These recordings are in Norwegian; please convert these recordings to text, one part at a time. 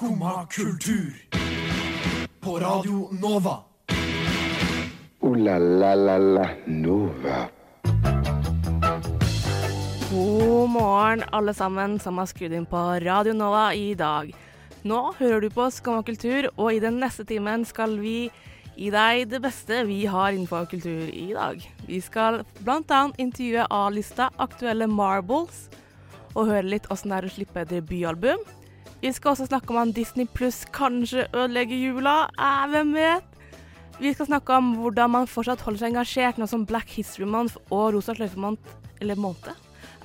Skumma kultur. På Radio Nova. O-la-la-la-la Nova. God morgen, alle sammen som har skrudd inn på Radio Nova i dag. Nå hører du på Skumma kultur, og i den neste timen skal vi gi deg det beste vi har innenfor kultur i dag. Vi skal bl.a. intervjue A-lista aktuelle Marbles, og høre litt åssen det er å slippe debutalbum. Vi skal også snakke om at Disney pluss kanskje ødelegger jula. Eh, hvem vet? Vi skal snakke om hvordan man fortsatt holder seg engasjert nå som Black History Month og Rosa sløyfe-måned, eller måned,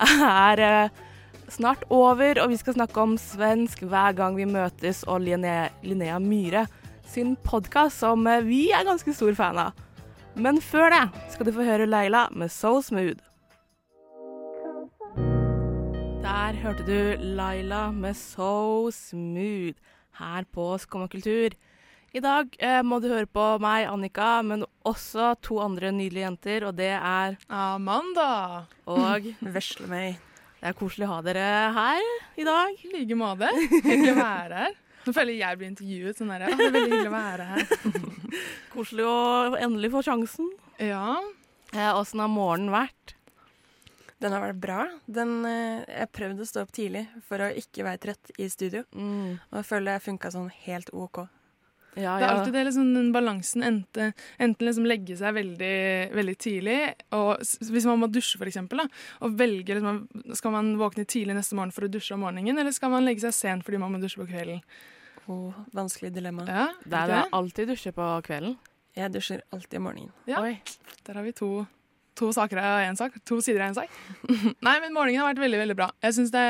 er eh, snart over. Og vi skal snakke om svensk hver gang vi møtes og Linnea, Linnea Myhre sin podkast, som eh, vi er ganske stor fan av. Men før det skal du få høre Leila med So Smooth. Der hørte du Laila med So Smooth her på Skummakultur. I dag eh, må du høre på meg, Annika, men også to andre nydelige jenter, og det er Amanda. Og Vesle meg. det er koselig å ha dere her i dag. I like måte. Hyggelig å være her. Nå føler jeg blir intervjuet. sånn her. «Å, det er veldig hyggelig å være her. Koselig å endelig få sjansen. Ja, Eh, har morgenen vært? Den har vært bra. Den, eh, jeg prøvde å stå opp tidlig for å ikke være trøtt i studio. Mm. Og jeg føler jeg funka sånn helt OK. Ja, Det er ja. alltid det, liksom, den balansen. Enten, enten liksom legge seg veldig, veldig tidlig, og hvis man må dusje for eksempel, og velge liksom, Skal man våkne tidlig neste morgen for å dusje om morgenen, eller skal man legge seg sent fordi man må dusje på kvelden? Oh, vanskelig dilemma. Ja, Det er det det? alltid dusje på kvelden. Jeg dusjer alltid om morgenen. Ja. Oi. Der har vi to, to saker av én sak. To sider av én sak. Nei, men morgenen har vært veldig veldig bra. Jeg syns det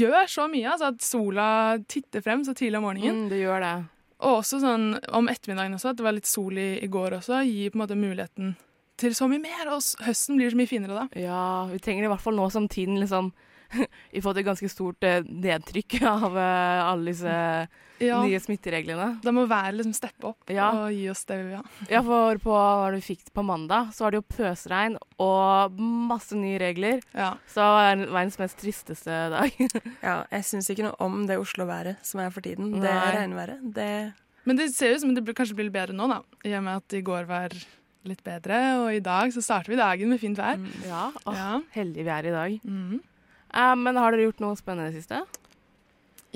gjør så mye altså, at sola titter frem så tidlig om morgenen. Mm, det gjør det. Og også sånn om ettermiddagen også, at det var litt sol i, i går også, gir på en måte muligheten til så mye mer. Og høsten blir så mye finere da. Ja, vi trenger det i hvert fall nå som tiden liksom Vi fått et ganske stort eh, nedtrykk av eh, alle disse Ja, nye smittereglene. Da må været liksom steppe opp Ja. og gi oss det vi vil ha. Ja, for på hva du fikk på mandag, så var det jo pøsregn og masse nye regler. Ja. Så det var verdens mest tristeste dag. Ja, jeg syns ikke noe om det Oslo-været som er for tiden. Det Nei. regnværet. Det Men det ser ut som det kanskje blir bedre nå, da. I og med at i går var litt bedre, og i dag så starter vi dagen med fint vær. Ja, åh, Ja. heldige vi er i dag. Mhm. Eh, men har dere gjort noe spennende i det siste?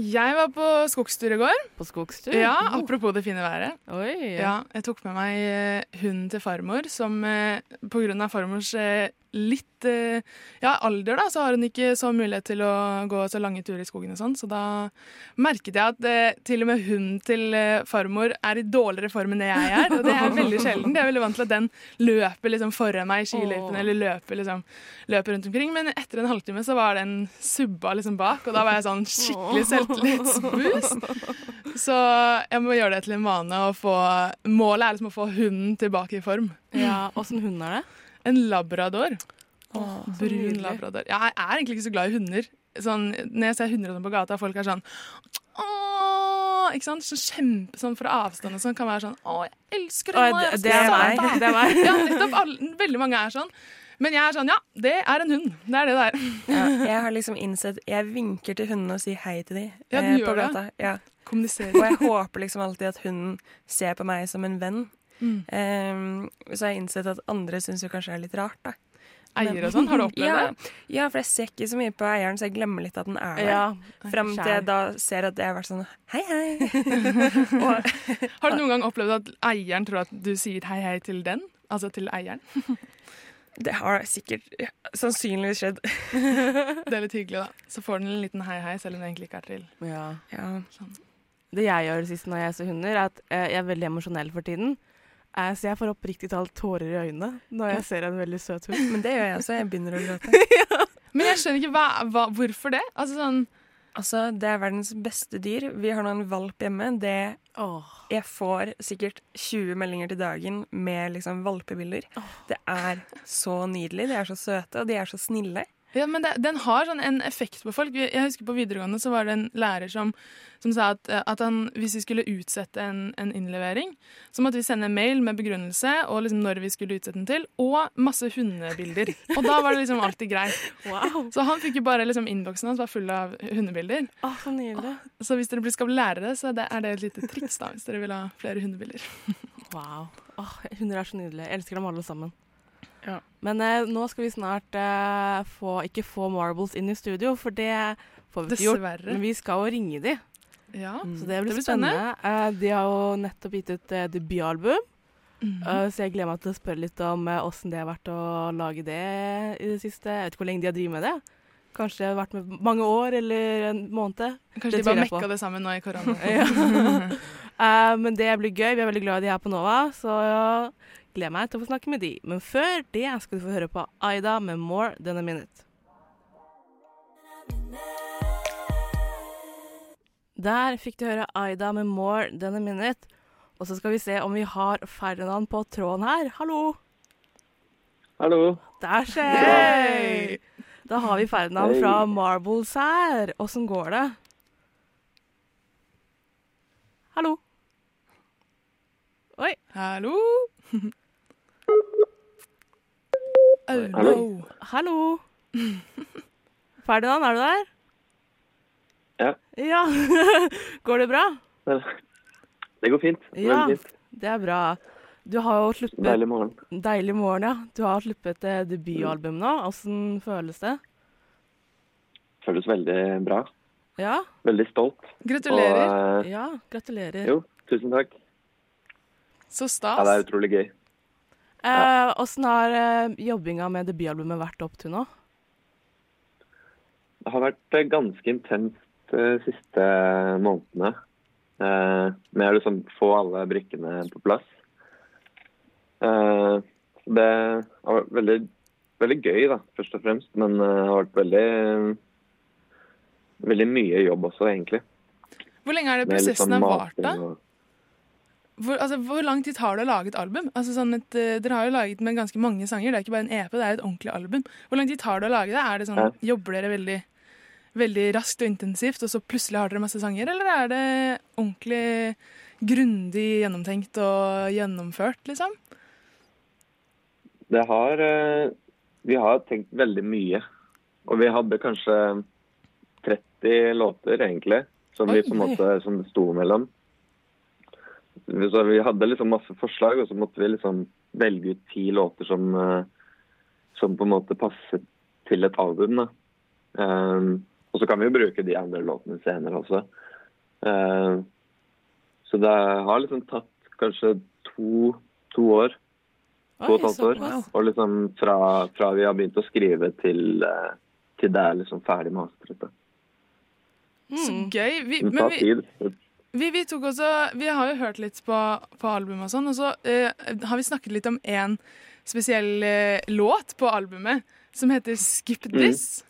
Jeg var på skogstur i går. På skogstur? Ja, Oh. Apropos det fine været. Oi. Ja, jeg tok med meg eh, hunden til farmor, som pga. på grunn av farmors eh, litt eh, ja, alder, da, så har hun ikke så mulighet til å gå så lange turer i skogen og sånn. Så da merket jeg at eh, til og med hunden til eh, farmor er i dårligere form enn det jeg er. Og det er veldig sjelden. Jeg er veldig vant til at den løper liksom foran meg i skiløypene eller løper, liksom, løper rundt omkring. Men etter en halvtime så var den subba liksom bak, og da var jeg sånn skikkelig selvtillitsboost. Så jeg må gjøre det til en vane å få Målet er liksom å få hunden tilbake i form. Ja, Åssen hund er det? En labrador. Åh, Brun labrador. Ja, jeg er egentlig ikke så glad i hunder. Sånn, når jeg ser hunder sånn på gata, folk er sånn Åh, ikke sant? Så kjempe, sånn fra avstand og sånn kan være sånn Å, jeg elsker hunder! det, det. Det er meg. Ja, nettopp. Alle, veldig mange er sånn. Men jeg er sånn, ja, det er en hund. Det er det det er. ja, jeg har liksom innsett Jeg vinker til hundene og sier hei til dem Ja, eh, på gata. Ja. Og jeg håper liksom alltid at hunden ser på meg som en venn. Mm. Um, så har jeg innsett at andre syns jo kanskje er litt rart, da. Eier og sånn, har du opplevd ja, det? Ja, for jeg ser ikke så mye på eieren, så jeg glemmer litt at den er der. Ja. Fram til jeg da ser at jeg har vært sånn hei, hei. og, Har du noen gang opplevd at eieren tror at du sier hei hei til den? Altså til eieren? det har sikkert ja, sannsynligvis skjedd. Det er litt hyggelig, da. Så får den en liten hei hei, selv om den egentlig ikke er til. ja. Ja. Det jeg gjør det siste når jeg ser hunder, er at eh, jeg er veldig emosjonell for tiden. Eh, så jeg får oppriktig talt tårer i øynene når jeg ser en veldig søt hund. Men det gjør jeg også. Jeg begynner å gråte. Men jeg skjønner ikke hva, hva, hvorfor det. Altså sånn Altså, Det er verdens beste dyr. Vi har nå en valp hjemme. Det, oh. jeg får sikkert 20 meldinger til dagen med liksom valpebilder. Det er så nydelig. De er så søte, og de er så snille. Ja, men det, Den har sånn en effekt på folk. Jeg husker På videregående så var det en lærer som, som sa at, at han, hvis vi skulle utsette en, en innlevering, så måtte vi sende en mail med begrunnelse og liksom når vi skulle utsette den til, og masse hundebilder. Og da var det liksom alltid greit. Wow. Så han fikk jo bare liksom innboksen hans var full av hundebilder. Oh, så nydelig. Så hvis dere skal bli lærere, så er det et lite triks da, hvis dere vil ha flere hundebilder. Wow. Oh, hunder er så nydelige. Jeg elsker dem alle sammen. Ja. Men eh, nå skal vi snart eh, få, ikke få Marbles inn i studio, for det får vi ikke gjort. Dessverre. Men vi skal jo ringe de, Ja. så det blir, Det blir spennende. Eh, de har jo nettopp gitt ut eh, debutalbum, Mhm. eh, så jeg gleder meg til å spørre litt om eh, åssen det har vært å lage det i det siste. Jeg vet ikke hvor lenge de har drevet med det. Kanskje det har vært med mange år eller en måned. Kanskje det de bare mekka på. det sammen nå i korona. Ja. Eh, men det blir gøy. Vi er veldig glad i de her på Nova, så jeg gleder meg til å få snakke med de. Men før det skal du få høre på Aida med 'More Than A Minute'. Der fikk du høre Aida med 'More Than A Minute'. Og så skal vi se om vi har Ferdinand på tråden her. Hallo! Hallo. Der skjer! Da har vi Ferdinand fra Marbles her. Åssen går det? Hallo? Oi. Hallo? Oh, Hallo? no. Hallo. Ferdinand, er du der? Ja. Ja. Går det bra? Det går fint. Ja. Fint. Det er bra. Du har jo sluppet Deilig morgen. Deilig morgen, ja. Du har sluppet eh, debutalbum nå. Åssen føles det? Føles veldig bra. Ja? Veldig stolt. Gratulerer. Og, Ja, gratulerer. eh, jo, tusen takk. Så Ja, det er utrolig gøy. Eh, Åssen har eh, jobbinga med debutalbumet vært opp til nå? Det har vært eh, ganske intenst de siste månedene. Eh, med å liksom få alle brikkene på plass. Eh, det har vært veldig, veldig gøy, da, først og fremst. Men eh, det har vært veldig, veldig mye jobb også, egentlig. Hvor lenge er det Med prosessen sånn har vart, da? Hvor, altså, hvor lang tid tar det å lage et album? Altså, sånn et, uh, dere har jo laget med ganske mange sanger. Det er ikke bare en EP, det er et ordentlig album. Hvor lang tid tar det å lage det? Er det sånn, Ja. Jobber dere veldig, veldig raskt og intensivt, og så plutselig har dere masse sanger? Eller er det ordentlig grundig gjennomtenkt og gjennomført, liksom? Det har uh, Vi har tenkt veldig mye. Og vi hadde kanskje 30 låter, egentlig, som, vi på en måte, som det sto mellom. Så vi hadde liksom masse forslag, og så måtte vi liksom velge ut ti låter som, eh, som på en måte passet til et album. Da. Um, og så kan vi jo bruke de andre låtene senere også. Eh, så det har liksom tatt kanskje to, to år to og et halvt år. Og liksom fra, fra vi har begynt å skrive til, eh, til det er liksom ferdig mastret. Mm. Så gøy. Vi, Det men tar vi, tid. Vi, vi tok også Vi har jo hørt litt på, på albumet og sånn, og så eh, har vi snakket litt om én spesiell eh, låt på albumet som heter 'Skip This'.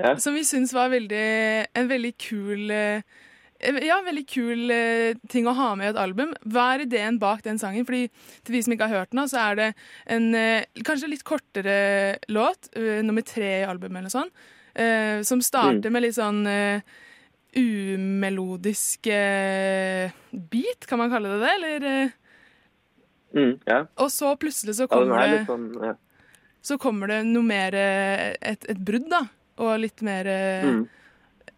Ja. Som vi syns var veldig, en veldig kul eh, ja, veldig kul ting å ha med i et album. Hva er ideen bak den sangen? Fordi Til de som ikke har hørt den, så er det en kanskje litt kortere låt, nummer tre i albumet eller sånn, eh, som starter med litt sånn umelodisk eh, beat, kan man kalle det det? Eller, eh, Mm, ja. og så plutselig så kommer, ja, det, sånn ja. så kommer det noe mer eh, et, et brudd, da. Og litt mer eh, Mm.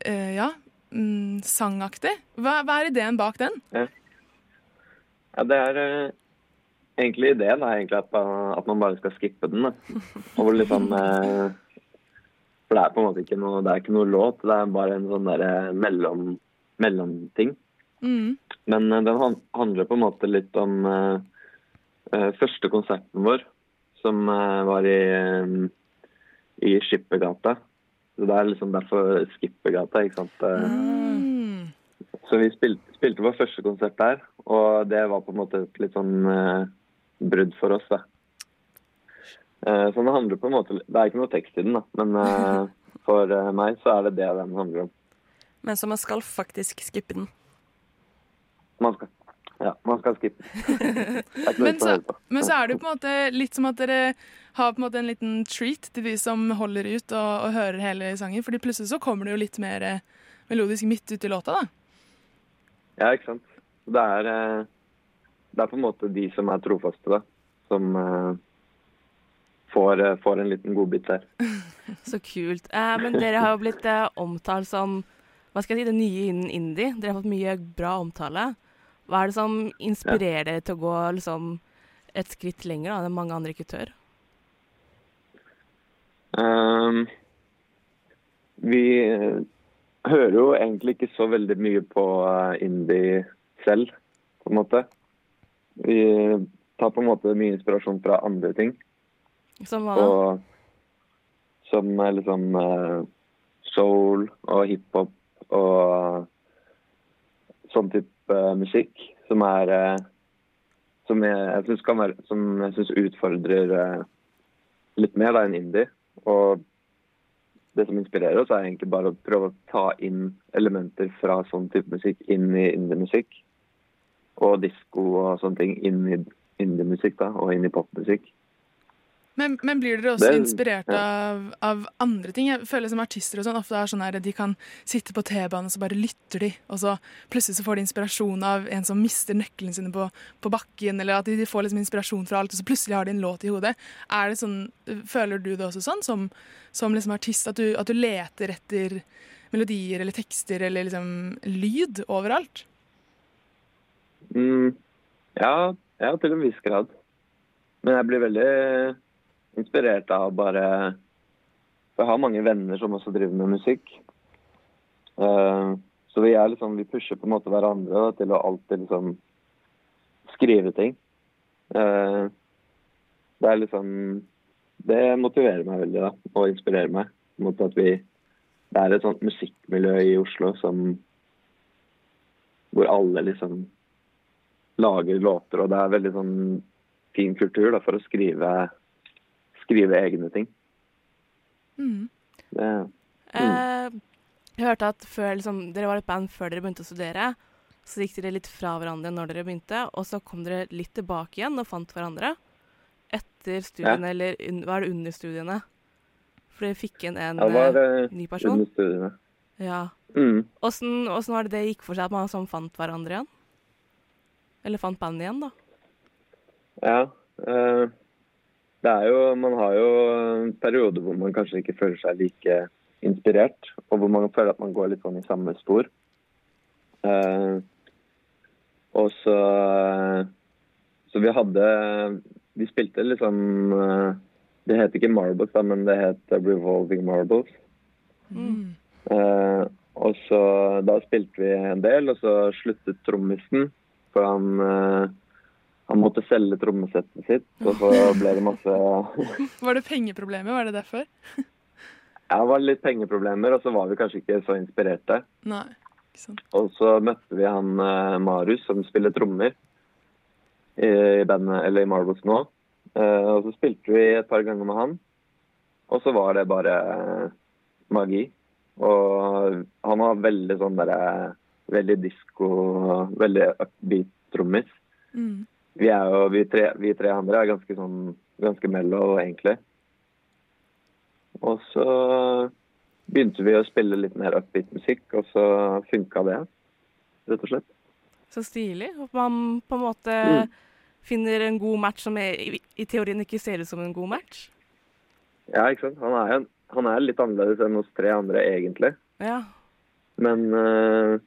eh, ja, mm, sangaktig. Hva, hva er ideen bak den? ja, det er eh, egentlig ideen er egentlig at man, at man bare skal skippe den. Da. Og liksom eh, For det er på en måte ikke noe, det er ikke noe låt, det er bare en sånn derre mellom, mellomting. Mm. Men eh, den handler på en måte litt om uh, første konserten vår, som uh, var i, um, i Skippergata. Så det er liksom derfor Skippergata, ikke sant. Mm. Så vi spilte, spilte vår første konsert der, og det var på en måte et litt sånn uh, brudd for oss, da. Eh, så det handler på en måte Det er ikke noe tekst i den, da, men eh, for eh, meg så er det det den handler om. Men så man skal faktisk skippe den. Man skal, ja, man skal skippe. Men så, men så er det jo på en måte litt som at dere har på en måte en liten treat til de som holder ut og, og hører hele sangen. Fordi plutselig så kommer det jo litt mer melodisk midt ut i låta, da. Ja, ikke sant. Det er, det er på en måte de som er trofaste, da, som får, eh, får en liten godbit der. Så kult. Eh, men dere har jo blitt eh, omtalt som hva skal jeg si, det nye innen indie. Dere har fått mye bra omtale. Hva er det som inspirerer dere til å gå liksom, et skritt lenger da, enn mange andre ikke tør? Ehm, vi eh, hører jo egentlig ikke så veldig mye på eh, indie selv, på en måte. Vi tar på en måte mye inspirasjon fra andre ting. Som hva? Og som er liksom eh, soul og hiphop og sånn type eh, musikk som er eh, som jeg, jeg synes kan være Som jeg syns utfordrer litt mer da enn indie. Og det som inspirerer oss, er egentlig bare å prøve å ta inn elementer fra sånn type musikk inn i indie-musikk. Og disko og sånne ting inn i indie-musikk da, og inn i popmusikk. Men, men blir dere også Det- inspirert ja. av, av andre ting? Jeg føler som artister og sånn, ofte er sånn her, de kan sitte på T-banen og så bare lytter de, og så plutselig så får de inspirasjon av en som mister nøklene sine på, på bakken, eller at de, de får liksom inspirasjon fra alt, og så plutselig har de en låt i hodet. Er det sånn, Føler du det også sånn, som, som liksom artist, at du, at du leter etter melodier eller tekster eller liksom lyd overalt? Mm, ja, ja, til en viss grad. Men jeg blir veldig inspirert av bare For Jeg har mange venner som også driver med musikk. Uh, så vi liksom, vi pusher på en måte hverandre da, til å alltid liksom skrive ting. Uh, det er liksom Det motiverer meg veldig da, og inspirerer meg. Mot at vi Det er et sånt musikkmiljø i Oslo som hvor alle liksom lager låter, og det er veldig sånn fin kultur da, for å skrive, skrive egne ting. Mm. Det, Eh, jeg hørte at før, liksom, dere var et band før dere begynte å studere. Så gikk dere litt fra hverandre når dere begynte, og så kom dere litt tilbake igjen og fant hverandre. Etter studiene, eller hva var det under studiene? For dere fikk inn en ja, var eh, eh, ny person. under studiene. Ja. Mm. Åssen var det det gikk for seg at man sånn fant hverandre igjen? Eller fant bandet igjen, da? Ja. eh, det er jo Man har jo en periode hvor man kanskje ikke føler seg like inspirert, og hvor man føler at man går litt sånn i samme spor. Eh, og så Så vi hadde Vi spilte liksom eh, Det het ikke Marbles, da, men det het Revolving Marbles. Mm. Eh, og så Da spilte vi en del, og så sluttet trommisen. For han, eh, han måtte selge trommesettet sitt, og så ble det masse Var det pengeproblemer? Var det derfor? Ja, det var litt pengeproblemer, og så var vi kanskje ikke så inspirerte. Nei. Ikke sant. Og så møtte vi han eh, Marius, som spiller trommer i, i bandet, eller i Marbles nå. Eh, og så spilte vi et par ganger med han, og så var det bare eh, magi. Og han var veldig sånn derre Veldig disko, veldig upbeat trommis. Mm. Vi er jo, vi tre, vi tre andre er ganske sånn ganske mellow, egentlig. Og så begynte vi å spille litt mer upbeat musikk, og så funka det, rett og slett. Så stilig. At man på en måte Mm. finner en god match som er, i, i teorien ikke ser ut som en god match. Ja, ikke sant. Han er, han er litt annerledes enn oss tre andre, egentlig. Ja. Men uh,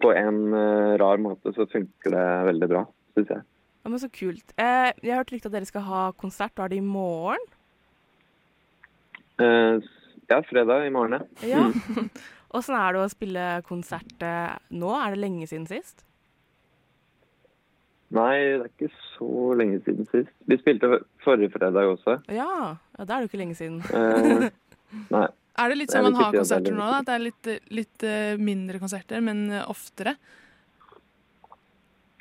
på en uh, rar måte så funker det veldig bra, syns jeg. ja men så kult. Eh, jeg har hørt rykte at dere skal ha konsert. Da er det i morgen? Eh, ja, fredag i morgen, ja. Ja. Åssen er det å spille konsert eh, nå? Er det lenge siden sist? Nei, det er ikke så lenge siden sist. Vi spilte forrige fredag også. Ja, ja da er det jo ikke lenge siden. Eh, nei. Er det litt sånn man har er konserter nå, da? At det er litt, litt eh, mindre konserter, men eh, oftere?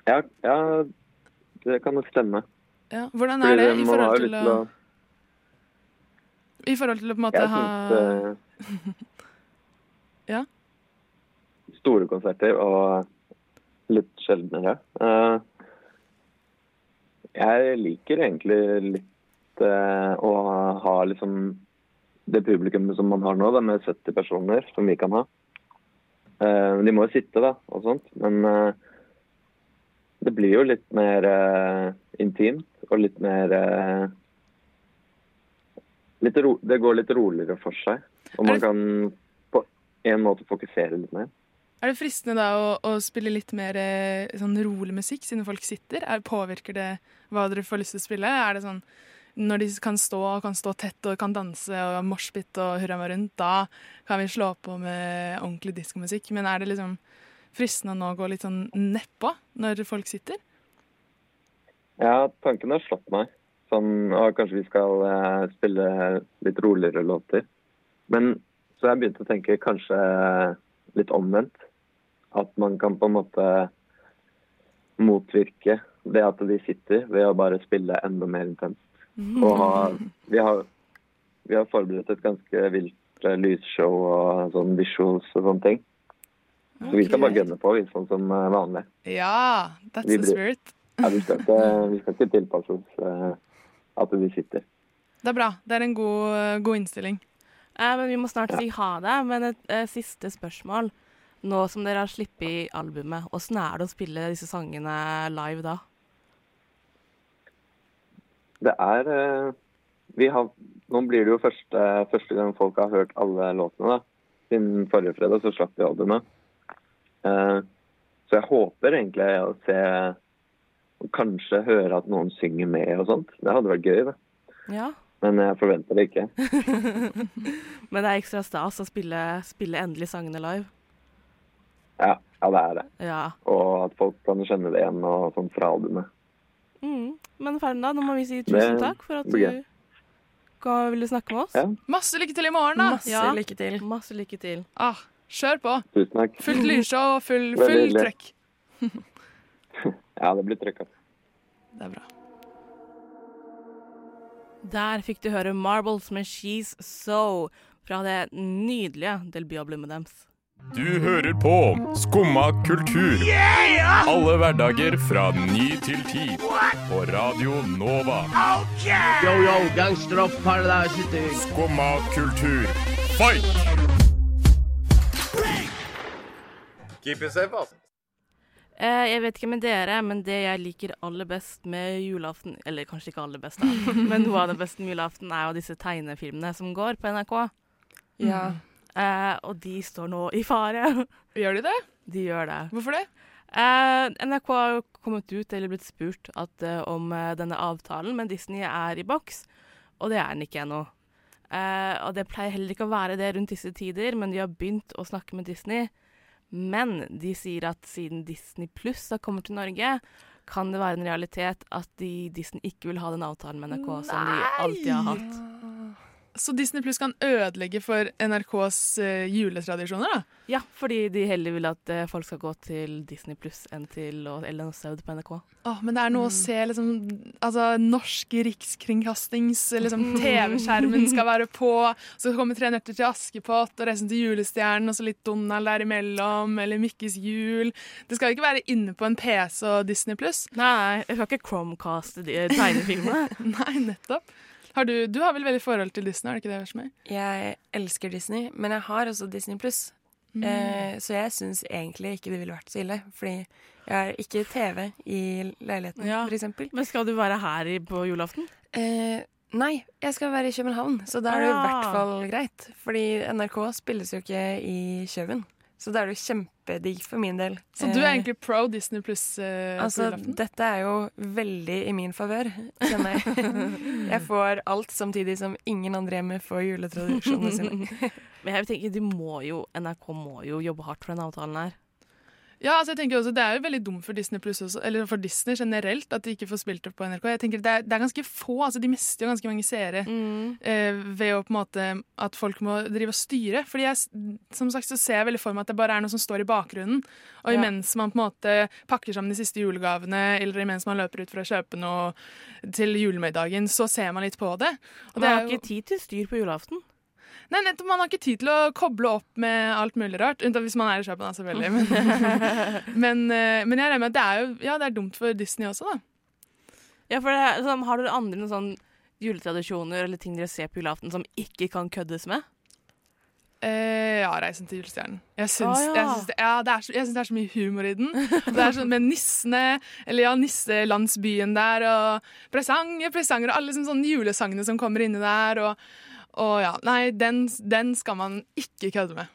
Ja, ja, det kan nok stemme. Ja. Hvordan er det i forhold til å, i forhold til å på en måte ha syns Ja. Store konserter og litt sjeldnere. Eh, jeg liker egentlig litt eh, å ha liksom det publikummet som man har nå, da, med 70 personer, som vi kan ha. Eh, de må jo sitte, da, og sånt. Men eh, det blir jo litt mer uh, intimt og litt mer uh, litt ro, Det går litt roligere for seg. Og man det- kan på en måte fokusere litt mer. Er det fristende da å, å spille litt mer eh, sånn rolig musikk, siden folk sitter? Er, påvirker det hva dere får lyst til å spille? Er det sånn når de kan stå, kan stå tett og kan danse og moshpit og hurra meg rundt, da kan vi slå på med ordentlig diskomusikk. Men er det liksom fristende å nå gå litt sånn nedpå når folk sitter? Ja, tanken har slått meg. Sånn, og kanskje vi skal eh, spille litt roligere låter. Men så har jeg begynt å tenke kanskje litt omvendt. At man kan på en måte motvirke det at de sitter, ved å bare spille enda mer intenst. Og ha, vi, har, vi har forberedt et ganske vilt eh, lysshow og sånn visuals og sånne ting. Så vi skal bare gønne på, vi, sånn som eh, vanlig. Ja, that's Vi the spirit. Ja, vi, skal ikke, vi skal ikke tilpasse oss uh, at vi sitter. Det er bra. Det er en god, god innstilling. Eh, men vi må snart si ha det. Men et eh, siste spørsmål. Nå som dere har sluppet albumet, åssen er det å spille disse sangene live da? Det er eh, vi har, Nå blir det jo første, første gang folk har hørt alle låtene. da. Siden forrige fredag så slapp vi albumet. Eh, så jeg håper egentlig å se og Kanskje høre at noen synger med og sånt. Det hadde vært gøy, det. Ja. Men jeg forventer det ikke. Men det er ekstra stas å spille, spille endelig sangene live. Ja, ja, det er det. Ja. Og at folk kan kjenne det igjen og sånn fra albumet. Mm. Men Ferna, nå må vi si Det tusen takk for at du ville snakke med oss. Ja. Masse lykke til i morgen, da! Masse Ja. lykke til. Masse lykke til. Ah, kjør på. Tusen takk. Fullt lysshow og full, full trøkk. Ja, det blir trykka. Det er bra. Der fikk du høre Marbles med She's So fra det nydelige debutalbumet deres. Du hører på Skumma kultur. Alle hverdager fra ny til ti. På Radio Nova. Yo, yo, gangsteropp, paradise city. Skumma kultur, fight! Keep it safe, altså. Eh, jeg vet ikke med dere, men det jeg liker aller best med julaften Eller kanskje ikke aller best, da, men noe av det beste med julaften er jo disse tegnefilmene som går på NRK. Ja. Eh, og de står nå i fare. Gjør de det? De gjør det. Hvorfor det? Eh, NRK har kommet ut, eller blitt spurt, at, eh, om eh, denne avtalen med Disney er i boks, og det er den ikke ennå. Eh, og det pleier heller ikke å være det rundt disse tider, men de har begynt å snakke med Disney. Men de sier at siden Disney Pluss kommet til Norge, kan det være en realitet at Disney ikke vil ha den avtalen med NRK som de alltid har hatt. Så Disney Pluss kan ødelegge for NRKs uh, juletradisjoner, da? Ja, fordi de heller vil at uh, folk skal gå til Disney Pluss enn til å- Ellen Saud på NRK. Åh, men det er noe å se liksom Altså, norsk rikskringkastings liksom, TV-skjermen skal være på. Så kommer Tre nøtter til Askepott og Reisen til julestjernen og så litt Donald der imellom. Eller Mikkes jul. Det skal ikke være inne på en PC og Disney Pluss. Nei, nei, jeg skal ikke Chromecaste de tegnefilmene. Nei, nettopp. Har du, du har vel veldig forhold til Disney, har du ikke det, Versmøy? Jeg elsker Disney, men jeg har også Disney pluss. Mm. Eh, så jeg syns egentlig ikke det ville vært så ille. Fordi jeg har ikke TV i leiligheten, Ja. eksempel. Men skal du være her på julaften? Eh, nei, jeg skal være i København, så da er det i Ah. hvert fall greit. Fordi NRK spilles jo ikke i Køben. Så da er det jo kjempedigg for min del. Så du er Eh, egentlig pro Disney Pluss eh, Altså, julaften? dette er jo veldig i min favør, kjenner jeg. jeg får alt samtidig som ingen andre hjemme får juletradisjonene sine. Men jeg tenker, de må jo, NRK må jo jobbe hardt for den avtalen her. Ja, altså jeg tenker også Det er jo veldig dumt for Disney Plus også, eller for Disney generelt at de ikke får spilt opp på NRK. Jeg tenker Det er, det er ganske få, altså de mister jo ganske mange seere eh, ved å på en måte at folk må drive og styre. Fordi jeg, som sagt så ser jeg veldig for meg at det bare er noe som står i bakgrunnen. Og Ja. imens man på en måte pakker sammen de siste julegavene, eller imens man løper ut for å kjøpe noe til julemiddagen, så ser man litt på det. Og det har er jo, ikke tid til styr på julaften. Nei, nettopp, Man har ikke tid til å koble opp med alt mulig rart. Unntatt hvis man er i København, selvfølgelig. Men, men, eh, men jeg regner med at det er jo ja, det er dumt for Disney også, da. Ja, for er sånn, Har dere andre noen sånn juletradisjoner eller ting dere ser på julaften som ikke kan køddes med? Eh, ja, 'Reisen til julestjernen'. Jeg syns, ah, ja. jeg syns, det, ja, det, er så, jeg syns det er så mye humor i den. Det er sånn med nissene, eller ja, nisselandsbyen der, og presanger, presanger, og alle sånne, sånne julesangene som kommer inni der. Og, og ja, nei, den, den skal man ikke kødde med.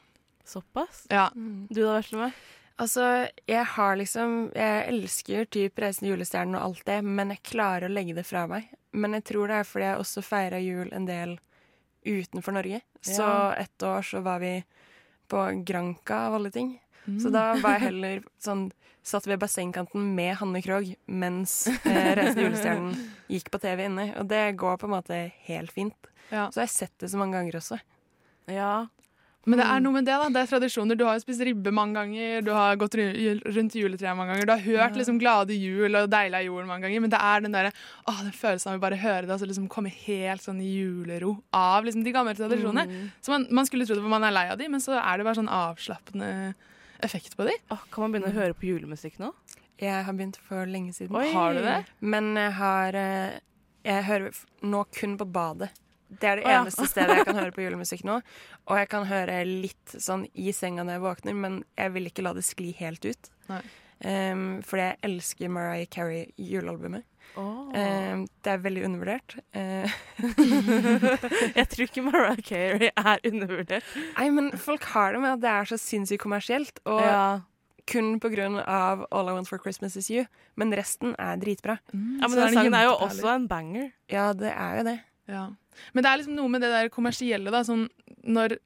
Såpass? Ja. Du da, Veslemøy? Altså, jeg har liksom Jeg elsker typ reisende julestjerne julestjernen og alt det, men jeg klarer å legge det fra meg. Men jeg tror det er fordi jeg også feira jul en del utenfor Norge. Så Ja. ett år så var vi på Granca av alle ting. Mm. Så da var jeg heller sånn Satt ved bassengkanten med Hanne Krogh mens eh, Reisen julestjernen gikk på TV inne. Og det går på en måte helt fint. Ja. Så har sett det så mange ganger også. Ja. Men det er noe med det, da. Det er tradisjoner. Du har jo spist ribbe mange ganger, du har gått rundt juletreet mange ganger, du har hørt liksom 'Glade jul' og 'Deilig er jorden' mange ganger, men det er den derre åh, den følelsen av å bare høre det, altså liksom komme helt sånn i julero av liksom de gamle tradisjonene. Mm. Så man, man skulle tro det for man er lei av de, men så er det bare sånn avslappende effekt på de. Åh, kan man begynne å høre på julemusikk nå? Jeg har begynt for lenge siden. Oi. Har du det? Men jeg har eh, Jeg hører nå kun på badet. Det er det ja. eneste stedet jeg kan høre på julemusikk nå. Og jeg kan høre litt sånn i senga når jeg våkner, men jeg vil ikke la det skli helt ut. Nei. Um, fordi jeg elsker Mariah Carey Um, det er veldig undervurdert. Eh. Jeg tror ikke Mariah Carey er undervurdert. nei, men folk har det med at det er så sinnssykt kommersielt. Og Ja. kun på grunn av All I Want for Christmas Is You. Men resten er dritbra. ja, men den sangen er jo også en banger. Ja, det er jo det. Ja. Men det er liksom noe med det der kommersielle, da. Sånn når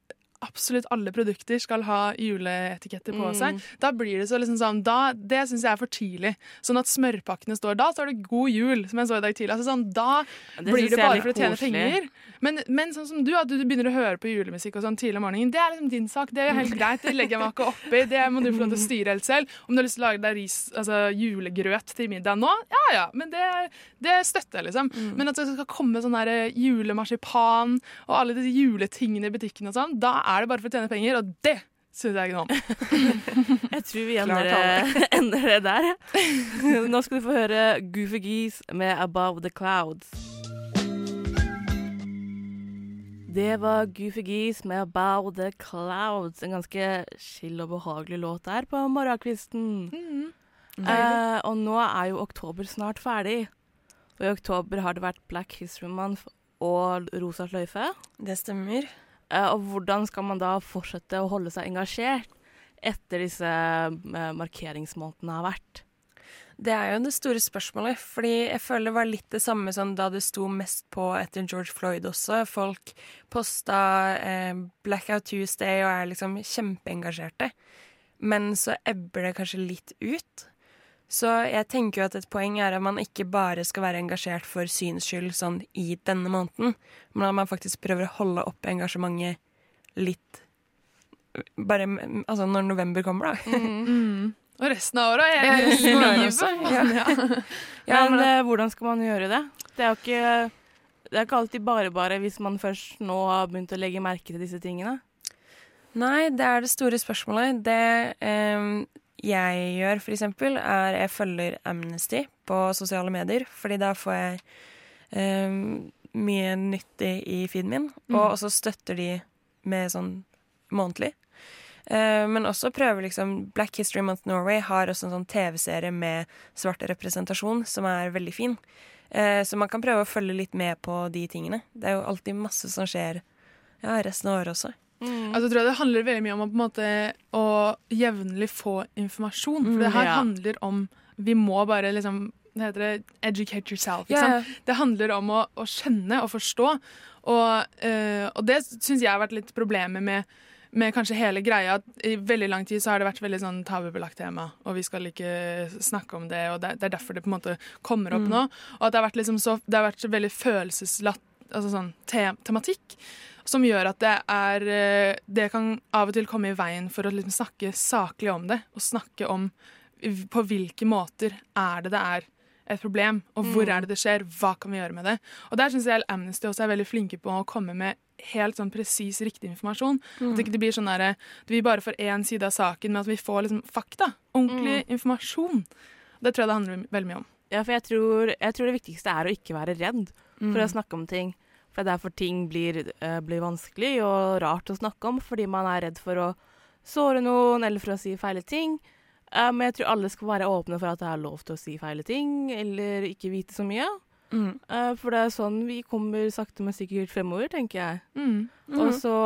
absolutt alle produkter skal ha juleetiketter på Mm. seg, da blir det så liksom sånn da, Det syns jeg er for tidlig. Sånn at smørpakkene står Da står det 'God jul', som jeg så i dag tidlig. Altså sånn, da Det blir det er bare for å tjene penger. Men, men sånn som du, at du begynner å høre på julemusikk og sånn tidlig om morgenen, det er liksom din sak. Det er jo helt greit. Det legger jeg meg ikke oppi. Det må du få lov til å styre helt selv. Om du har lyst til å lage deg ris, altså julegrøt til middag nå, ja ja, men det, det støtter jeg, liksom. Men at det skal komme sånn der julemarsipan og alle disse juletingene i butikken og sånn, da er det bare for å tjene penger, og det syns jeg ikke noe om. Jeg tror vi ender, ender det der. Nå skal du få høre Goofy Geese med 'Above The Clouds'. Det var Goofy Geese med 'Above The Clouds'. En ganske chill og behagelig låt der på morgenkvisten. Eh, og nå er jo oktober snart ferdig. Og i oktober har det vært Black History Month og Rosa sløyfe. Det stemmer. Eh, og hvordan skal man da fortsette å holde seg engasjert etter disse markeringsmåtene markeringsmånedene har vært? Det er jo det store spørsmålet, fordi jeg føler det var litt det samme som da det sto mest på etter George Floyd også. Folk posta eh, Blackout Tuesday og er liksom kjempeengasjerte. Men så ebber det kanskje litt ut. Så jeg tenker jo at et poeng er at man ikke bare skal være engasjert for syns skyld sånn i denne måneden, men at man faktisk prøver å holde opp engasjementet litt bare altså når november kommer, da. Mm. Og resten av året Jeg er resten livet. også, Ja. Ja, men men- eh, hvordan skal man gjøre det? Det er jo ikke, det er ikke alltid bare bare hvis man først nå har begynt å legge merke til disse tingene. Nei, det er det store spørsmålet. Det em, jeg gjør, for eksempel, er jeg følger Amnesty på sosiale medier. Fordi da får jeg um, mye nyttig i feeden min. Og så støtter de med sånn månedlig. Uh, men også prøver liksom Black History Month Norway har også en sånn TV-serie med svart representasjon som er veldig fin. Uh, så man kan prøve å følge litt med på de tingene. Det er jo alltid masse som skjer ja, resten av året også. Altså, tror jeg det handler veldig mye om å, på en måte, å jevnlig få informasjon. For Mm, det her ja. handler om Vi må bare liksom det heter det, educate yourself. Sant? Det handler om å, å skjønne og forstå. Og, øh, og det syns jeg har vært litt problemet med, med kanskje hele greia. At I veldig lang tid så har det vært veldig sånn tabubelagt tema, og vi skal ikke snakke om det. og Det, det er derfor det på en måte kommer opp Mm. nå. Og at det har vært, liksom så, det har vært så veldig følelseslatt altså sånn te tematikk som gjør at det er eh, Det kan av og til komme i veien for å liksom snakke saklig om det, og snakke om på hvilke måter er det det er et problem, og hvor er det det skjer, hva kan vi gjøre med det? Og der syns jeg Amnesty også er veldig flinke på å komme med helt sånn presis riktig informasjon. Mm. At ikke det blir sånn at vi bare får én side av saken, men at vi får liksom fakta. Ordentlig informasjon. Det tror jeg det handler veldig mye om. Ja, for jeg tror, jeg tror det viktigste er å ikke være redd for Mm. å snakke om ting. For det er derfor ting blir, uh, blir vanskelig og rart å snakke om, fordi man er redd for å såre noen eller for å si feile ting. Uh, men jeg tror alle skal være åpne for at det er lov til å si feile ting, eller ikke vite så mye. Mm. Uh, for det er sånn vi kommer sakte, men sikkert fremover, tenker jeg. Mm. Og så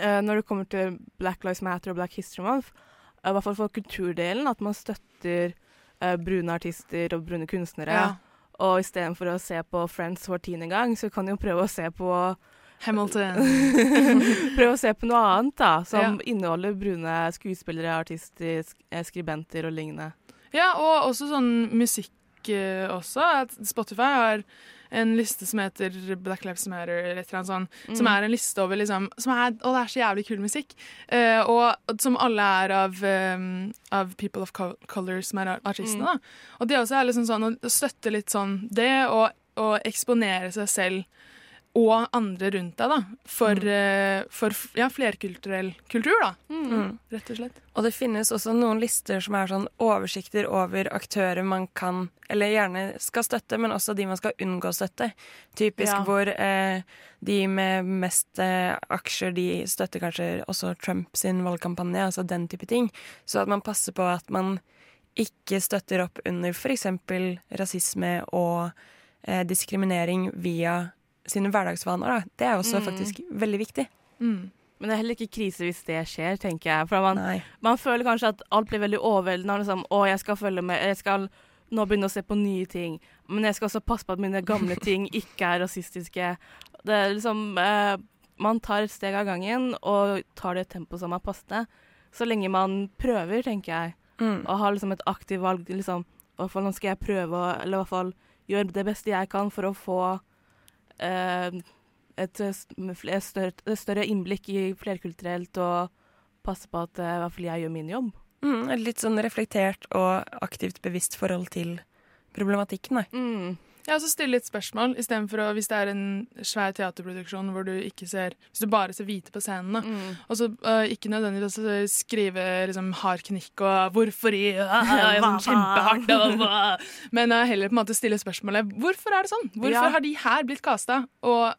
når det kommer til Black Lives Matter og Black History Month, i hvert fall for kulturdelen, at man støtter brune artister og brune kunstnere. Ja. Og istedenfor å se på Friends for tiende gang, så kan du jo prøve å se på Hamilton. Prøve å se på noe annet, da. Som Ja. inneholder brune skuespillere, artister, eh, skribenter og lignende. Ja, og også sånn musikk eh, også. Spotify har en liste som heter Black Lives Matter, eller et eller annet sånt. Som Mm. er en liste over liksom som er, Og det er så jævlig kul musikk. Uh, og som alle er av, um, av People of Color, som er artistene. Mm. da. Og det også er liksom sånn å støtte litt sånn det, og, og eksponere seg selv og andre rundt deg, da. For, mm. for ja, flerkulturell kultur, da. Mm. Rett og slett. Og det finnes også noen lister som er sånn oversikter over aktører man kan, eller gjerne skal støtte, men også de man skal unngå å støtte. Typisk Ja. hvor eh, de med mest eh, aksjer, de støtter kanskje også Trump sin valgkampanje, altså den type ting. Så at man passer på at man ikke støtter opp under f.eks. rasisme og eh, diskriminering via sine hverdagsvaner. Da. Det er også Mm. faktisk veldig viktig. Mm. Men det er heller ikke krise hvis det skjer, tenker jeg. For man, man føler kanskje at alt blir veldig overveldende. Liksom, å, jeg skal følge med, jeg skal nå begynne å se på nye ting. Men jeg skal også passe på at mine gamle ting ikke er rasistiske. Det er liksom eh, Man tar et steg av gangen og tar det tempoet som er passende. Så lenge man prøver, tenker jeg, Mm. og har liksom et aktivt valg. Liksom, i hvert fall nå skal jeg prøve, eller i hvert fall gjøre det beste jeg kan for å få et, eh, større, et større innblikk i flerkulturelt og passe på at eh, i hvert fall jeg gjør min jobb. Mm, et litt sånn reflektert og aktivt bevisst forhold til problematikken. Da. Mm. Ja, så stille litt spørsmål, istedenfor å, hvis det er en svær teaterproduksjon hvor du ikke ser Hvis du bare ser hvite på scenen. Mm. Og så uh, ikke nødvendigvis å skrive liksom hard knikk og 'hvorfor i?' Ja, sånn kjempehardt. og? Men uh, heller på en måte stille spørsmålet 'hvorfor er det sånn?' Hvorfor Ja. har de her blitt kasta? Og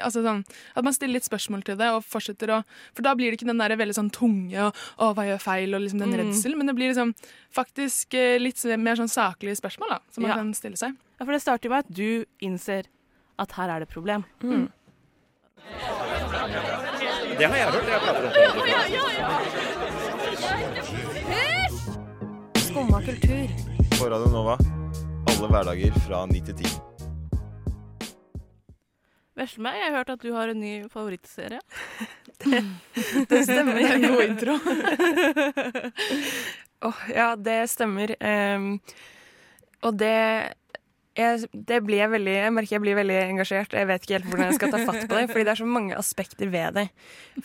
altså sånn, At man stiller litt spørsmål til det, og fortsetter å For da blir det ikke den der veldig sånn tunge og 'å, hva gjør feil?' og liksom den Mm. redselen, men det blir liksom faktisk litt mer sånn saklige spørsmål da, som man Ja. kan stille seg. Ja, for det starter jo med at du innser at her er det et problem. Mm. Det har jeg hørt. Jeg prater om det. Skumma kultur. På Radio Nova. Alle hverdager fra 9 til 10. Vesle jeg har hørt at du har en ny favorittserie. Det stemmer. Det er en god intro. Åh, ja, det stemmer. Um, og det jeg, det blir jeg veldig Jeg merker jeg blir veldig engasjert. Jeg vet ikke helt hvordan jeg skal ta fatt på det, fordi det er så mange aspekter ved det.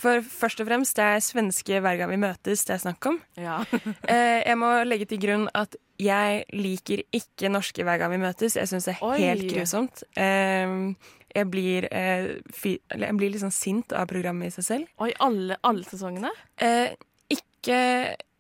For først og fremst, det er svenske hver gang vi møtes det er snakk om. Ja. Eh, jeg må legge til grunn at jeg liker ikke norske hver gang vi møtes. Jeg syns det er Oi. helt grusomt. Ehm, jeg blir, eh, jeg blir litt sånn sint av programmet i seg selv. Og i alle, alle sesongene? Eh, ikke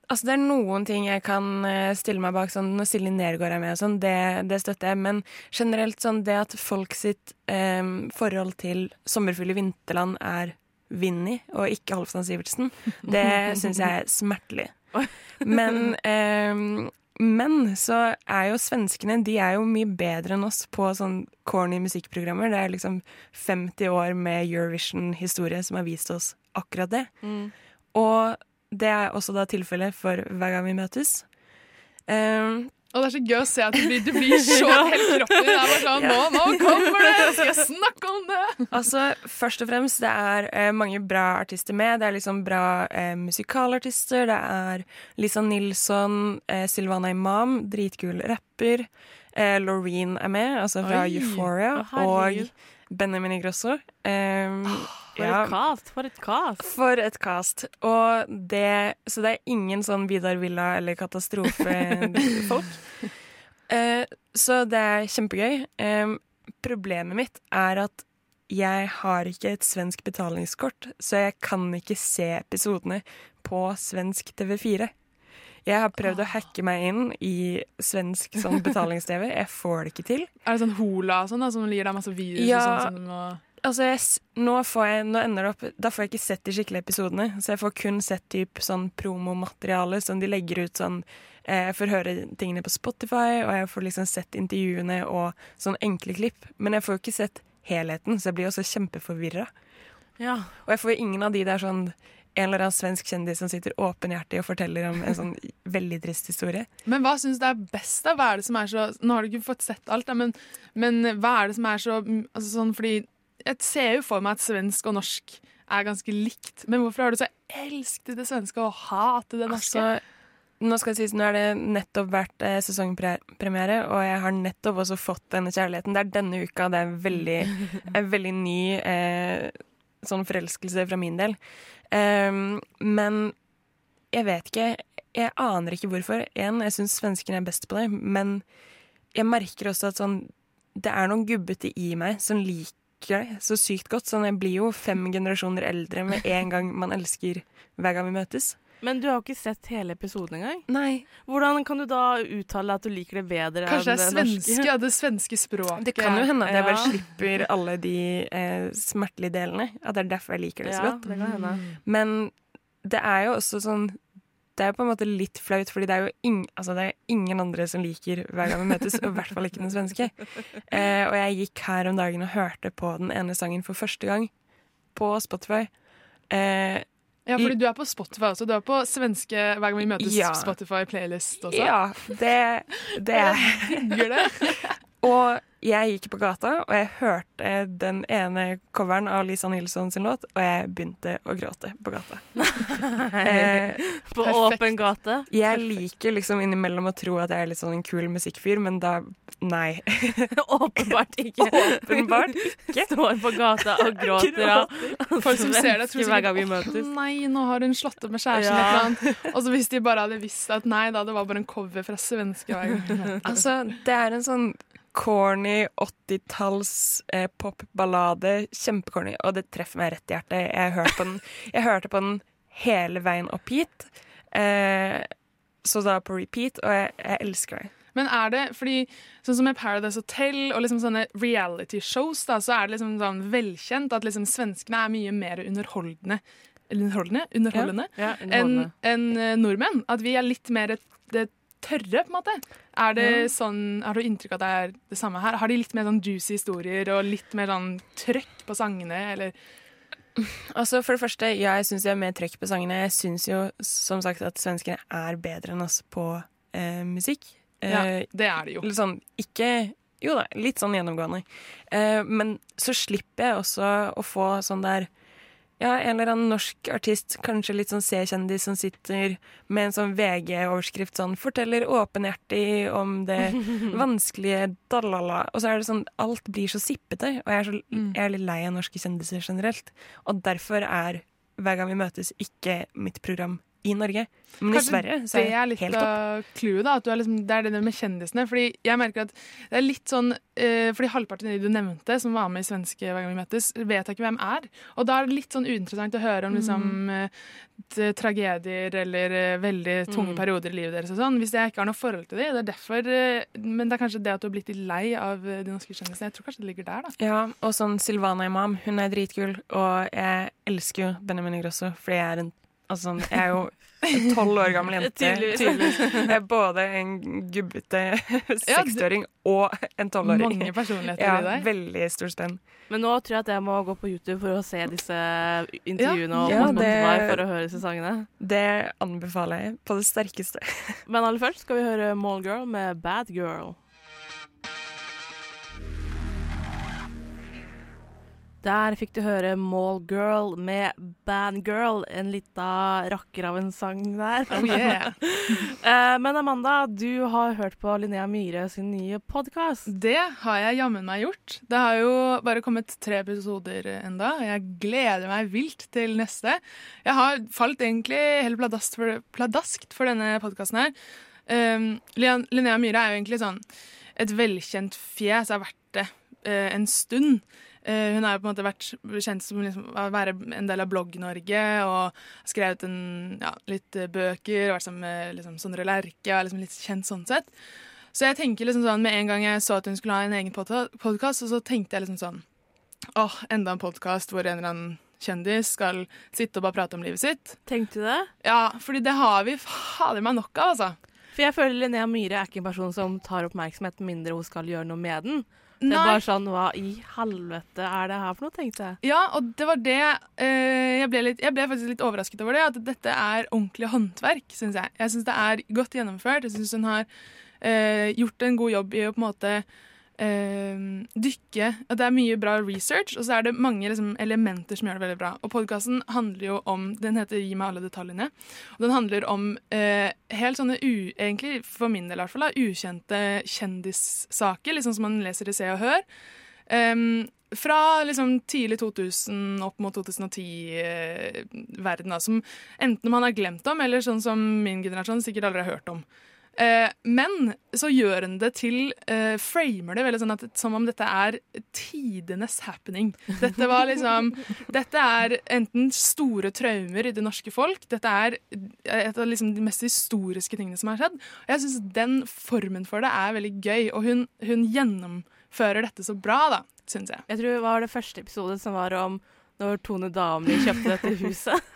Altså, det er noen ting jeg kan eh, stille meg bak, sånn når Silje Nergård er med og sånn, det, det støtter jeg. Men generelt sånn det at folk sitt eh, forhold til sommerfugl i vinterland er Vinni og ikke Halvdan Sivertsen, det syns jeg er smertelig. Men eh, men så er jo svenskene de er jo mye bedre enn oss på sånn corny musikkprogrammer. Det er liksom 50 år med Eurovision-historie som har vist oss akkurat det. Mm. Og det er også da tilfellet for hver gang vi møtes. Um, Og det er så gøy å se at du blir, du blir så helt kroppen din sånn Nå, nå kommer det! Skal jeg snakke om det? altså, først og fremst, det er eh, mange bra artister med. Det er liksom bra eh, musikalartister. Det er Lisa Nilsson, eh, Silvana Imam, dritkul rapper. Eh, Loreen er med, altså fra Oi. Euphoria. Oh, og Benjamin Ingrosso. Um, For ja, et cast! For et cast! For et cast. Og det, så det er ingen sånn Vidar Villa eller katastrofefolk. Eh, så det er kjempegøy. Problemet mitt er at jeg har ikke et svensk betalingskort, så jeg kan ikke se episodene på svensk TV4. Jeg har prøvd å hacke meg inn i svensk sånn betalings-TV. Jeg får det ikke til. Er det sånn Hola og sånn da, som gir deg masse virus Ja. og sånn? Som du må Altså, jeg, nå, får jeg, nå ender det opp Da får jeg ikke sett de skikkelige episodene. Så jeg får kun sett typ sånn promomateriale som de legger ut sånn eh, Jeg får høre tingene på Spotify, og jeg får liksom sett intervjuene og sånn enkle klipp. Men jeg får jo ikke sett helheten, så jeg blir også kjempeforvirra. Ja. Og jeg får jo ingen av de der sånn en eller annen svensk kjendis som sitter åpenhjertig og forteller om en sånn veldig trist historie. Men hva syns du er best, da? Hva er det som er så Nå har du ikke fått sett alt, da, men, men hva er det som er så altså sånn, Fordi jeg ser jo for meg at svensk og norsk er ganske likt. Men hvorfor har du så elsket det svenske og hatet det norske? Altså, nå skal det sies, nå er det nettopp vært eh, sesongpremiere, og jeg har nettopp også fått denne kjærligheten. Det er denne uka. Det er veldig, en veldig ny eh, sånn forelskelse fra min del. Um, men jeg vet ikke. Jeg aner ikke hvorfor. En, jeg syns svenskene er best på det, men jeg merker også at sånn Det er noen gubbete i meg som liker det så sykt godt. Sånn, jeg blir jo fem generasjoner eldre med en gang man elsker hver gang vi møtes. Men du har jo ikke sett hele episoden engang. Nei. Hvordan kan du da uttale at du liker det bedre Kanskje det enn det svenske, Kanskje ja, det svenske språket. Det kan jo hende at jeg bare Ja. slipper alle de eh, smertelige delene. At det er derfor jeg liker det så Ja, godt. det kan hende. Men det er jo også sånn Det er jo på en måte litt flaut, fordi det er jo ing, altså det er ingen andre som liker hver gang vi møtes, og i hvert fall ikke den svenske. Eh, og jeg gikk her om dagen og hørte på den ene sangen for første gang på Spotify. Eh, Ja, fordi du er på Spotify også. Du er på svenske Hver gang vi møtes Ja. Spotify-playlist også. ja, det, det er Jeg digger det. Og jeg gikk på gata, og jeg hørte den ene coveren av Lisa Nilsson sin låt, og jeg begynte å gråte på gata. Eh, På Perfekt. åpen gate. jeg liker liksom innimellom å tro at jeg er litt sånn en kul musikkfyr, men da nei. Åpenbart ikke. Åpenbart ikke. Står på gata og gråter av Folk som ser det, tror hver gang vi møtes. Nei, nå har hun slått opp med kjæresten. Ja. et eller annet. Og så hvis de bare hadde visst at nei da, det var bare en cover fra svenske gang. Altså, det er en sånn corny 80-talls eh, popballade. Kjempecorny, og det treffer meg rett i hjertet. Jeg hørte på den, jeg hørte på den hele veien opp hit. Eh, så da på repeat, og jeg, jeg elsker det. Men er det fordi sånn som med Paradise Hotel og liksom sånne reality shows, da, så er det liksom sånn velkjent at liksom svenskene er mye mer underholdende underholdende, underholdende Ja, ja, underholdende. enn, eh, nordmenn. At vi er litt mer det tørre, på en måte. Er det sånn, Har du inntrykk av at det er det samme her? Har de litt mer sånn juicy historier og litt mer sånn trøkk på sangene, eller Altså, for det første, ja, jeg syns jeg har mer trøkk på sangene. Jeg syns jo som sagt at svenskene er bedre enn oss på eh, musikk. Ja, Eh, det er det jo. Litt sånn ikke Jo da, litt sånn gjennomgående. Eh, men så slipper jeg også å få sånn der ja, en eller annen norsk artist, kanskje litt sånn C-kjendis, som sitter med en sånn VG-overskrift sånn 'Forteller åpenhjertig om det vanskelige dalala'. Og så er det sånn Alt blir så sippete, og jeg er, så, Mm. jeg er litt lei av norske kjendiser generelt. Og derfor er Hver gang vi møtes ikke mitt program i Norge. Men Kanskje i Sverige så det er er det litt helt av clouet, da. At du er liksom, det er det med kjendisene. Fordi jeg merker at det er litt sånn eh, Fordi halvparten av de du nevnte, som var med i Svenske hver gang vi møtes, vet jeg ikke hvem er. Og da er det litt sånn uinteressant å høre om liksom mm. tragedier eller eh, veldig tunge Mm. perioder i livet deres og sånn. Hvis jeg ikke har noe forhold til dem. Det er derfor eh, Men det er kanskje det at du har blitt litt lei av de norske kjendisene. Jeg tror kanskje det ligger der, da. Ja, og sånn Silvana Imam, hun er dritkul, og jeg elsker jo Benjamin Ingrosso, fordi jeg er en Altså, sånn, jeg er jo tolv år gammel jente. Tydeligvis. Jeg er både en gubbete Ja, seksåring og en tolvåring. Mange personligheter Ja, i deg. veldig stor spenn. Men nå tror jeg at jeg må gå på YouTube for å se disse intervjuene og Ja, og Spotify for å høre disse sangene. Det anbefaler jeg på det sterkeste. Men aller først skal vi høre Mallgirl med Bad Girl. Der fikk du høre Mall Girl med Band Girl, en lita rakker av en sang der. Oh yeah. Eh, Men Amanda, du har hørt på Linnea Myhre sin nye podkast. Det har jeg jammen meg gjort. Det har jo bare kommet tre episoder enda. og Jeg gleder meg vilt til neste. Jeg har falt egentlig helt pladask for, pladaskt for denne podkasten her. Um, Linnea Myhre er jo egentlig sånn et velkjent fjes, har vært det uh, en stund. Eh, hun har jo på en måte vært kjent som liksom, å være en del av Blogg-Norge og skrevet en, ja, litt eh, bøker, vært sammen med liksom, Sondre Lerche og liksom litt kjent sånn sett. Så jeg tenker liksom sånn, med en gang jeg så at hun skulle ha en egen podkast, så tenkte jeg liksom sånn Åh, enda en podkast hvor en eller annen kjendis skal sitte og bare prate om livet sitt. Tenkte du det? Ja, fordi det har vi fader meg nok av, altså. For jeg føler Linnea Myhre er ikke en person som tar oppmerksomhet mindre hun skal gjøre noe med den. Det er bare sånn Hva i helvete er det her for noe, tenkte jeg. Ja, og det var det eh, jeg, ble litt, jeg ble faktisk litt overrasket over det. At dette er ordentlig håndverk, syns jeg. Jeg syns det er godt gjennomført. Jeg syns hun har eh, gjort en god jobb i å på en måte dykke At det er mye bra research, og så er det mange liksom, elementer som gjør det veldig bra. Og podkasten handler jo om Den heter Gi meg alle detaljene. Og den handler om eh, helt sånne u, egentlig, for min del i hvert fall, da, ukjente kjendissaker, liksom som man leser i Se og Hør. Um, fra liksom tidlig 2000 opp mot 2010-verden, som enten man har glemt om, eller sånn som min generasjon sikkert aldri har hørt om. Eh, men så gjør hun det til eh, Framer det veldig sånn at, som om dette er tidenes happening. Dette var liksom Dette er enten store traumer i det norske folk. Dette er et av liksom, de mest historiske tingene som har skjedd. Og jeg syns den formen for det er veldig gøy, og hun, hun gjennomfører dette så bra, da, syns jeg. Jeg tror det var det første episode som var om når Tone Damli kjøpte dette huset.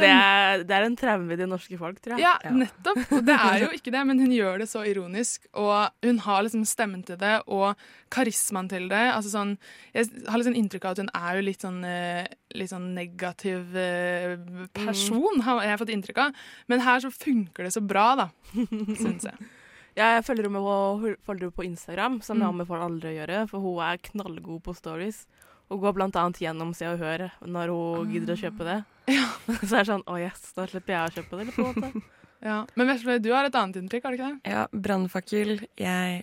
Det, er, det er en traume i det norske folk, tror jeg. Ja, nettopp. Og det er jo ikke det, men hun gjør det så ironisk. Og hun har liksom stemmen til det og karismaen til det. Altså sånn, jeg har liksom inntrykk av at hun er jo litt sånn, eh, litt sånn negativ eh, person, har jeg fått inntrykk av. Men her så funker det så bra, da, syns jeg. Jeg følger henne på, på Instagram, som jeg Mm. anbefaler alle å gjøre, for hun er knallgod på stories. Hun går annet gjennom Se og Hør når hun gidder å kjøpe det. Så er det sånn Å yes, da slipper jeg å kjøpe det. Eller på en måte. Ja. Men Vesle, du har et annet inntrykk, har du ikke det? Ja, brannfakkel. Jeg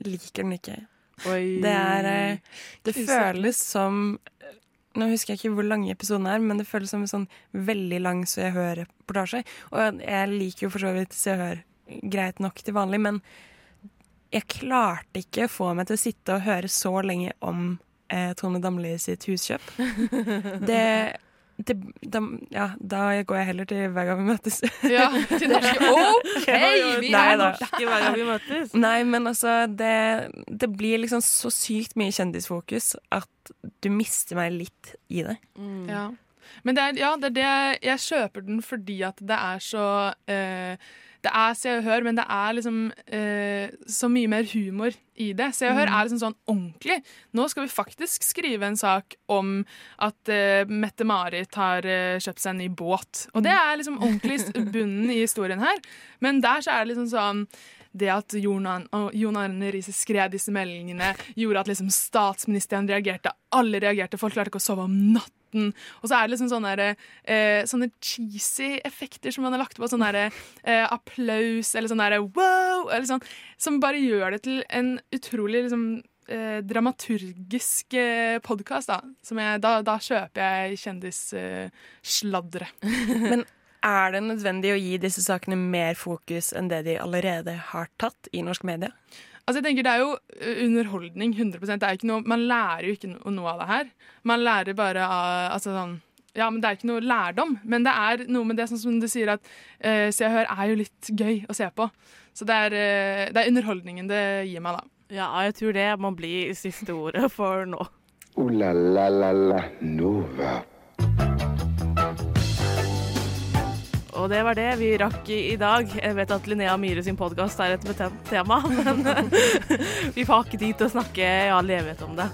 liker den ikke. Oi. Det er eh, Det Krise. føles som Nå husker jeg ikke hvor lang episoden er, men det føles som en sånn veldig lang Se og Hør-reportasje. Og jeg liker jo for så vidt Se og Hør greit nok til vanlig, men jeg klarte ikke å få meg til å sitte og høre så lenge om eh, Tone Damli sitt huskjøp. Det, det da, Ja, da går jeg heller til hver gang vi møtes. Ja, til norske OK! Vi Nei er da. Norske hver gang vi møtes. Nei, men altså det, det blir liksom så sykt mye kjendisfokus at du mister meg litt i det. Mm. Ja. Men det er, ja, det er det jeg kjøper den fordi at det er så eh, Det er Se og Hør, men det er liksom eh, så mye mer humor i det. Se og Hør er liksom sånn ordentlig. Nå skal vi faktisk skrive en sak om at eh, Mette-Marit har eh, kjøpt seg en ny båt. Og det er liksom ordentlig bunnen i historien her. Men der så er det liksom sånn det at Jon Arne Riise skrev disse meldingene, gjorde at liksom statsministeren reagerte. Alle reagerte. Folk klarte ikke å sove om natten. Og så er det liksom sånne, der, eh, sånne cheesy effekter som man har lagt på. Sånn eh, applaus eller sånn derre wow! Eller sånn, som bare gjør det til en utrolig liksom, eh, dramaturgisk eh, podkast. Da. Da, da kjøper jeg kjendissladre. Men er det nødvendig å gi disse sakene mer fokus enn det de allerede har tatt i norsk media? Altså jeg tenker Det er jo underholdning. 100% det er ikke noe, Man lærer jo ikke noe av det her. Man lærer bare av altså sånn, ja, men Det er ikke noe lærdom, men det er noe med det sånn som du sier at uh, Se og Hør er jo litt gøy å se på. Så det er, eh, det er underholdningen det gir meg, da. Ja, jeg tror det må bli siste ordet for nå. Uh, la la la la Nova. Og det var det vi rakk i, dag. Jeg vet at Linnea Myhre sin podkast er et betent tema, men vi får ikke tid til å snakke i all evighet om det.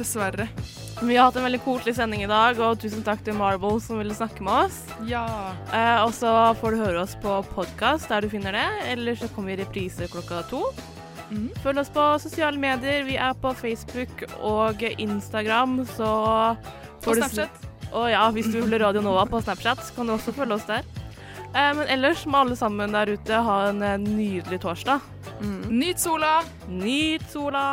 Dessverre. Vi har hatt en veldig koselig sending i dag, og tusen takk til Marble som ville snakke med oss. Ja. Eh, og så får du høre oss på podkast der du finner det, eller så kommer vi i reprise klokka to. Mm. Følg oss på sosiale medier. Vi er på Facebook og Instagram, så s- Snapchat. Og ja, hvis du følger Radio Nova på Snapchat, kan du også følge oss der. Eh, men ellers må alle sammen der ute ha en eh, nydelig torsdag. Nyt sola! Nyt sola!